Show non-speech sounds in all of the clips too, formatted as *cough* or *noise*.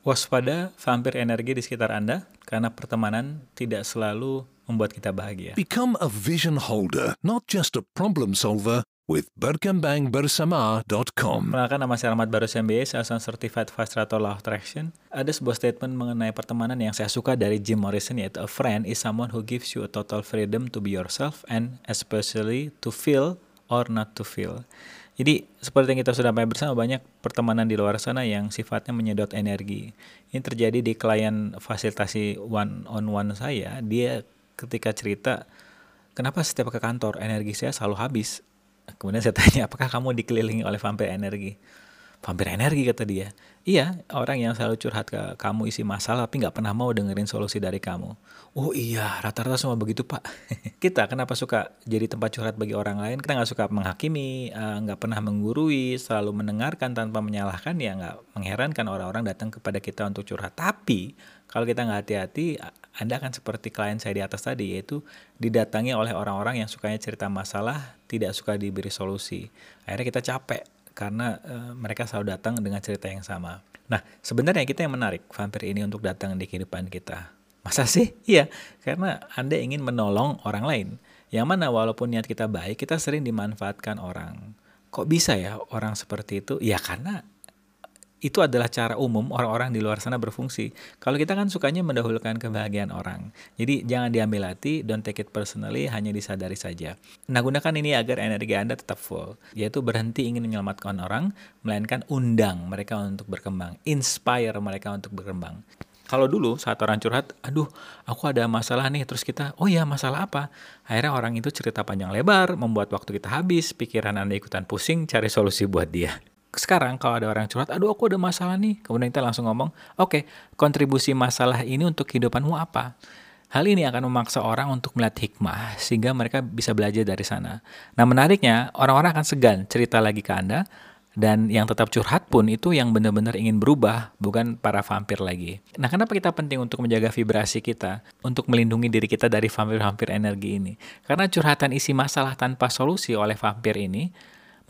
Waspada vampir energi di sekitar Anda, karena pertemanan tidak selalu membuat kita bahagia. Become a vision holder, not just a problem solver with berkembangbersama.com. Perkenalkan nama saya Ahmad Barus MBA, saya seorang Certified Fast Trator Law of Attraction. Ada sebuah statement mengenai pertemanan yang saya suka dari Jim Morrison yaitu a friend is someone who gives you a total freedom to be yourself and especially to feel or not to feel. Jadi seperti yang kita sudah bahas bersama banyak pertemanan di luar sana yang sifatnya menyedot energi. Ini terjadi di klien fasilitasi one on one saya. Dia ketika cerita, kenapa setiap ke kantor energi saya selalu habis. Kemudian saya tanya, apakah kamu dikelilingi oleh vampir energi? Vampir energi kata dia. Iya, orang yang selalu curhat ke kamu isi masalah tapi nggak pernah mau dengerin solusi dari kamu. Oh iya, rata-rata semua begitu pak. *laughs* kita kenapa suka jadi tempat curhat bagi orang lain? Kita nggak suka menghakimi, eh, nggak uh, pernah menggurui, selalu mendengarkan tanpa menyalahkan ya nggak mengherankan orang-orang datang kepada kita untuk curhat. Tapi kalau kita nggak hati-hati, Anda akan seperti klien saya di atas tadi, yaitu didatangi oleh orang-orang yang sukanya cerita masalah, tidak suka diberi solusi. Akhirnya kita capek, karena uh, mereka selalu datang dengan cerita yang sama. Nah, sebenarnya kita yang menarik vampir ini untuk datang di kehidupan kita. Masa sih? Iya, karena Anda ingin menolong orang lain. Yang mana walaupun niat kita baik, kita sering dimanfaatkan orang. Kok bisa ya orang seperti itu? Ya karena itu adalah cara umum orang-orang di luar sana berfungsi. Kalau kita kan sukanya mendahulukan kebahagiaan orang. Jadi jangan diambil hati, don't take it personally, hanya disadari saja. Nah gunakan ini agar energi Anda tetap full. Yaitu berhenti ingin menyelamatkan orang, melainkan undang mereka untuk berkembang. Inspire mereka untuk berkembang. Kalau dulu saat orang curhat, aduh aku ada masalah nih, terus kita, oh ya masalah apa? Akhirnya orang itu cerita panjang lebar, membuat waktu kita habis, pikiran Anda ikutan pusing, cari solusi buat dia sekarang kalau ada orang curhat, aduh aku ada masalah nih, kemudian kita langsung ngomong, oke, okay, kontribusi masalah ini untuk kehidupanmu apa? Hal ini akan memaksa orang untuk melihat hikmah sehingga mereka bisa belajar dari sana. Nah menariknya, orang-orang akan segan cerita lagi ke Anda dan yang tetap curhat pun itu yang benar-benar ingin berubah, bukan para vampir lagi. Nah, kenapa kita penting untuk menjaga vibrasi kita, untuk melindungi diri kita dari vampir-vampir energi ini? Karena curhatan isi masalah tanpa solusi oleh vampir ini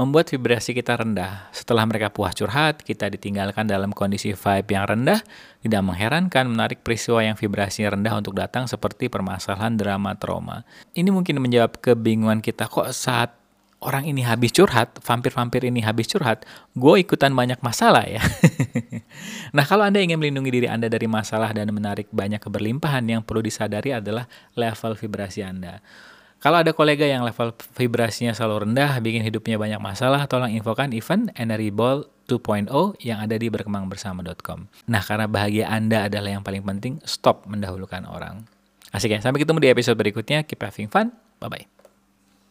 membuat vibrasi kita rendah. Setelah mereka puas curhat, kita ditinggalkan dalam kondisi vibe yang rendah, tidak mengherankan menarik peristiwa yang vibrasi rendah untuk datang seperti permasalahan drama trauma. Ini mungkin menjawab kebingungan kita kok saat orang ini habis curhat, vampir-vampir ini habis curhat, gue ikutan banyak masalah ya. *laughs* nah kalau Anda ingin melindungi diri Anda dari masalah dan menarik banyak keberlimpahan yang perlu disadari adalah level vibrasi Anda. Kalau ada kolega yang level vibrasinya selalu rendah, bikin hidupnya banyak masalah, tolong infokan event Energy Ball 2.0 yang ada di berkembangbersama.com. Nah, karena bahagia Anda adalah yang paling penting, stop mendahulukan orang. Asik ya, sampai ketemu di episode berikutnya. Keep having fun. Bye-bye.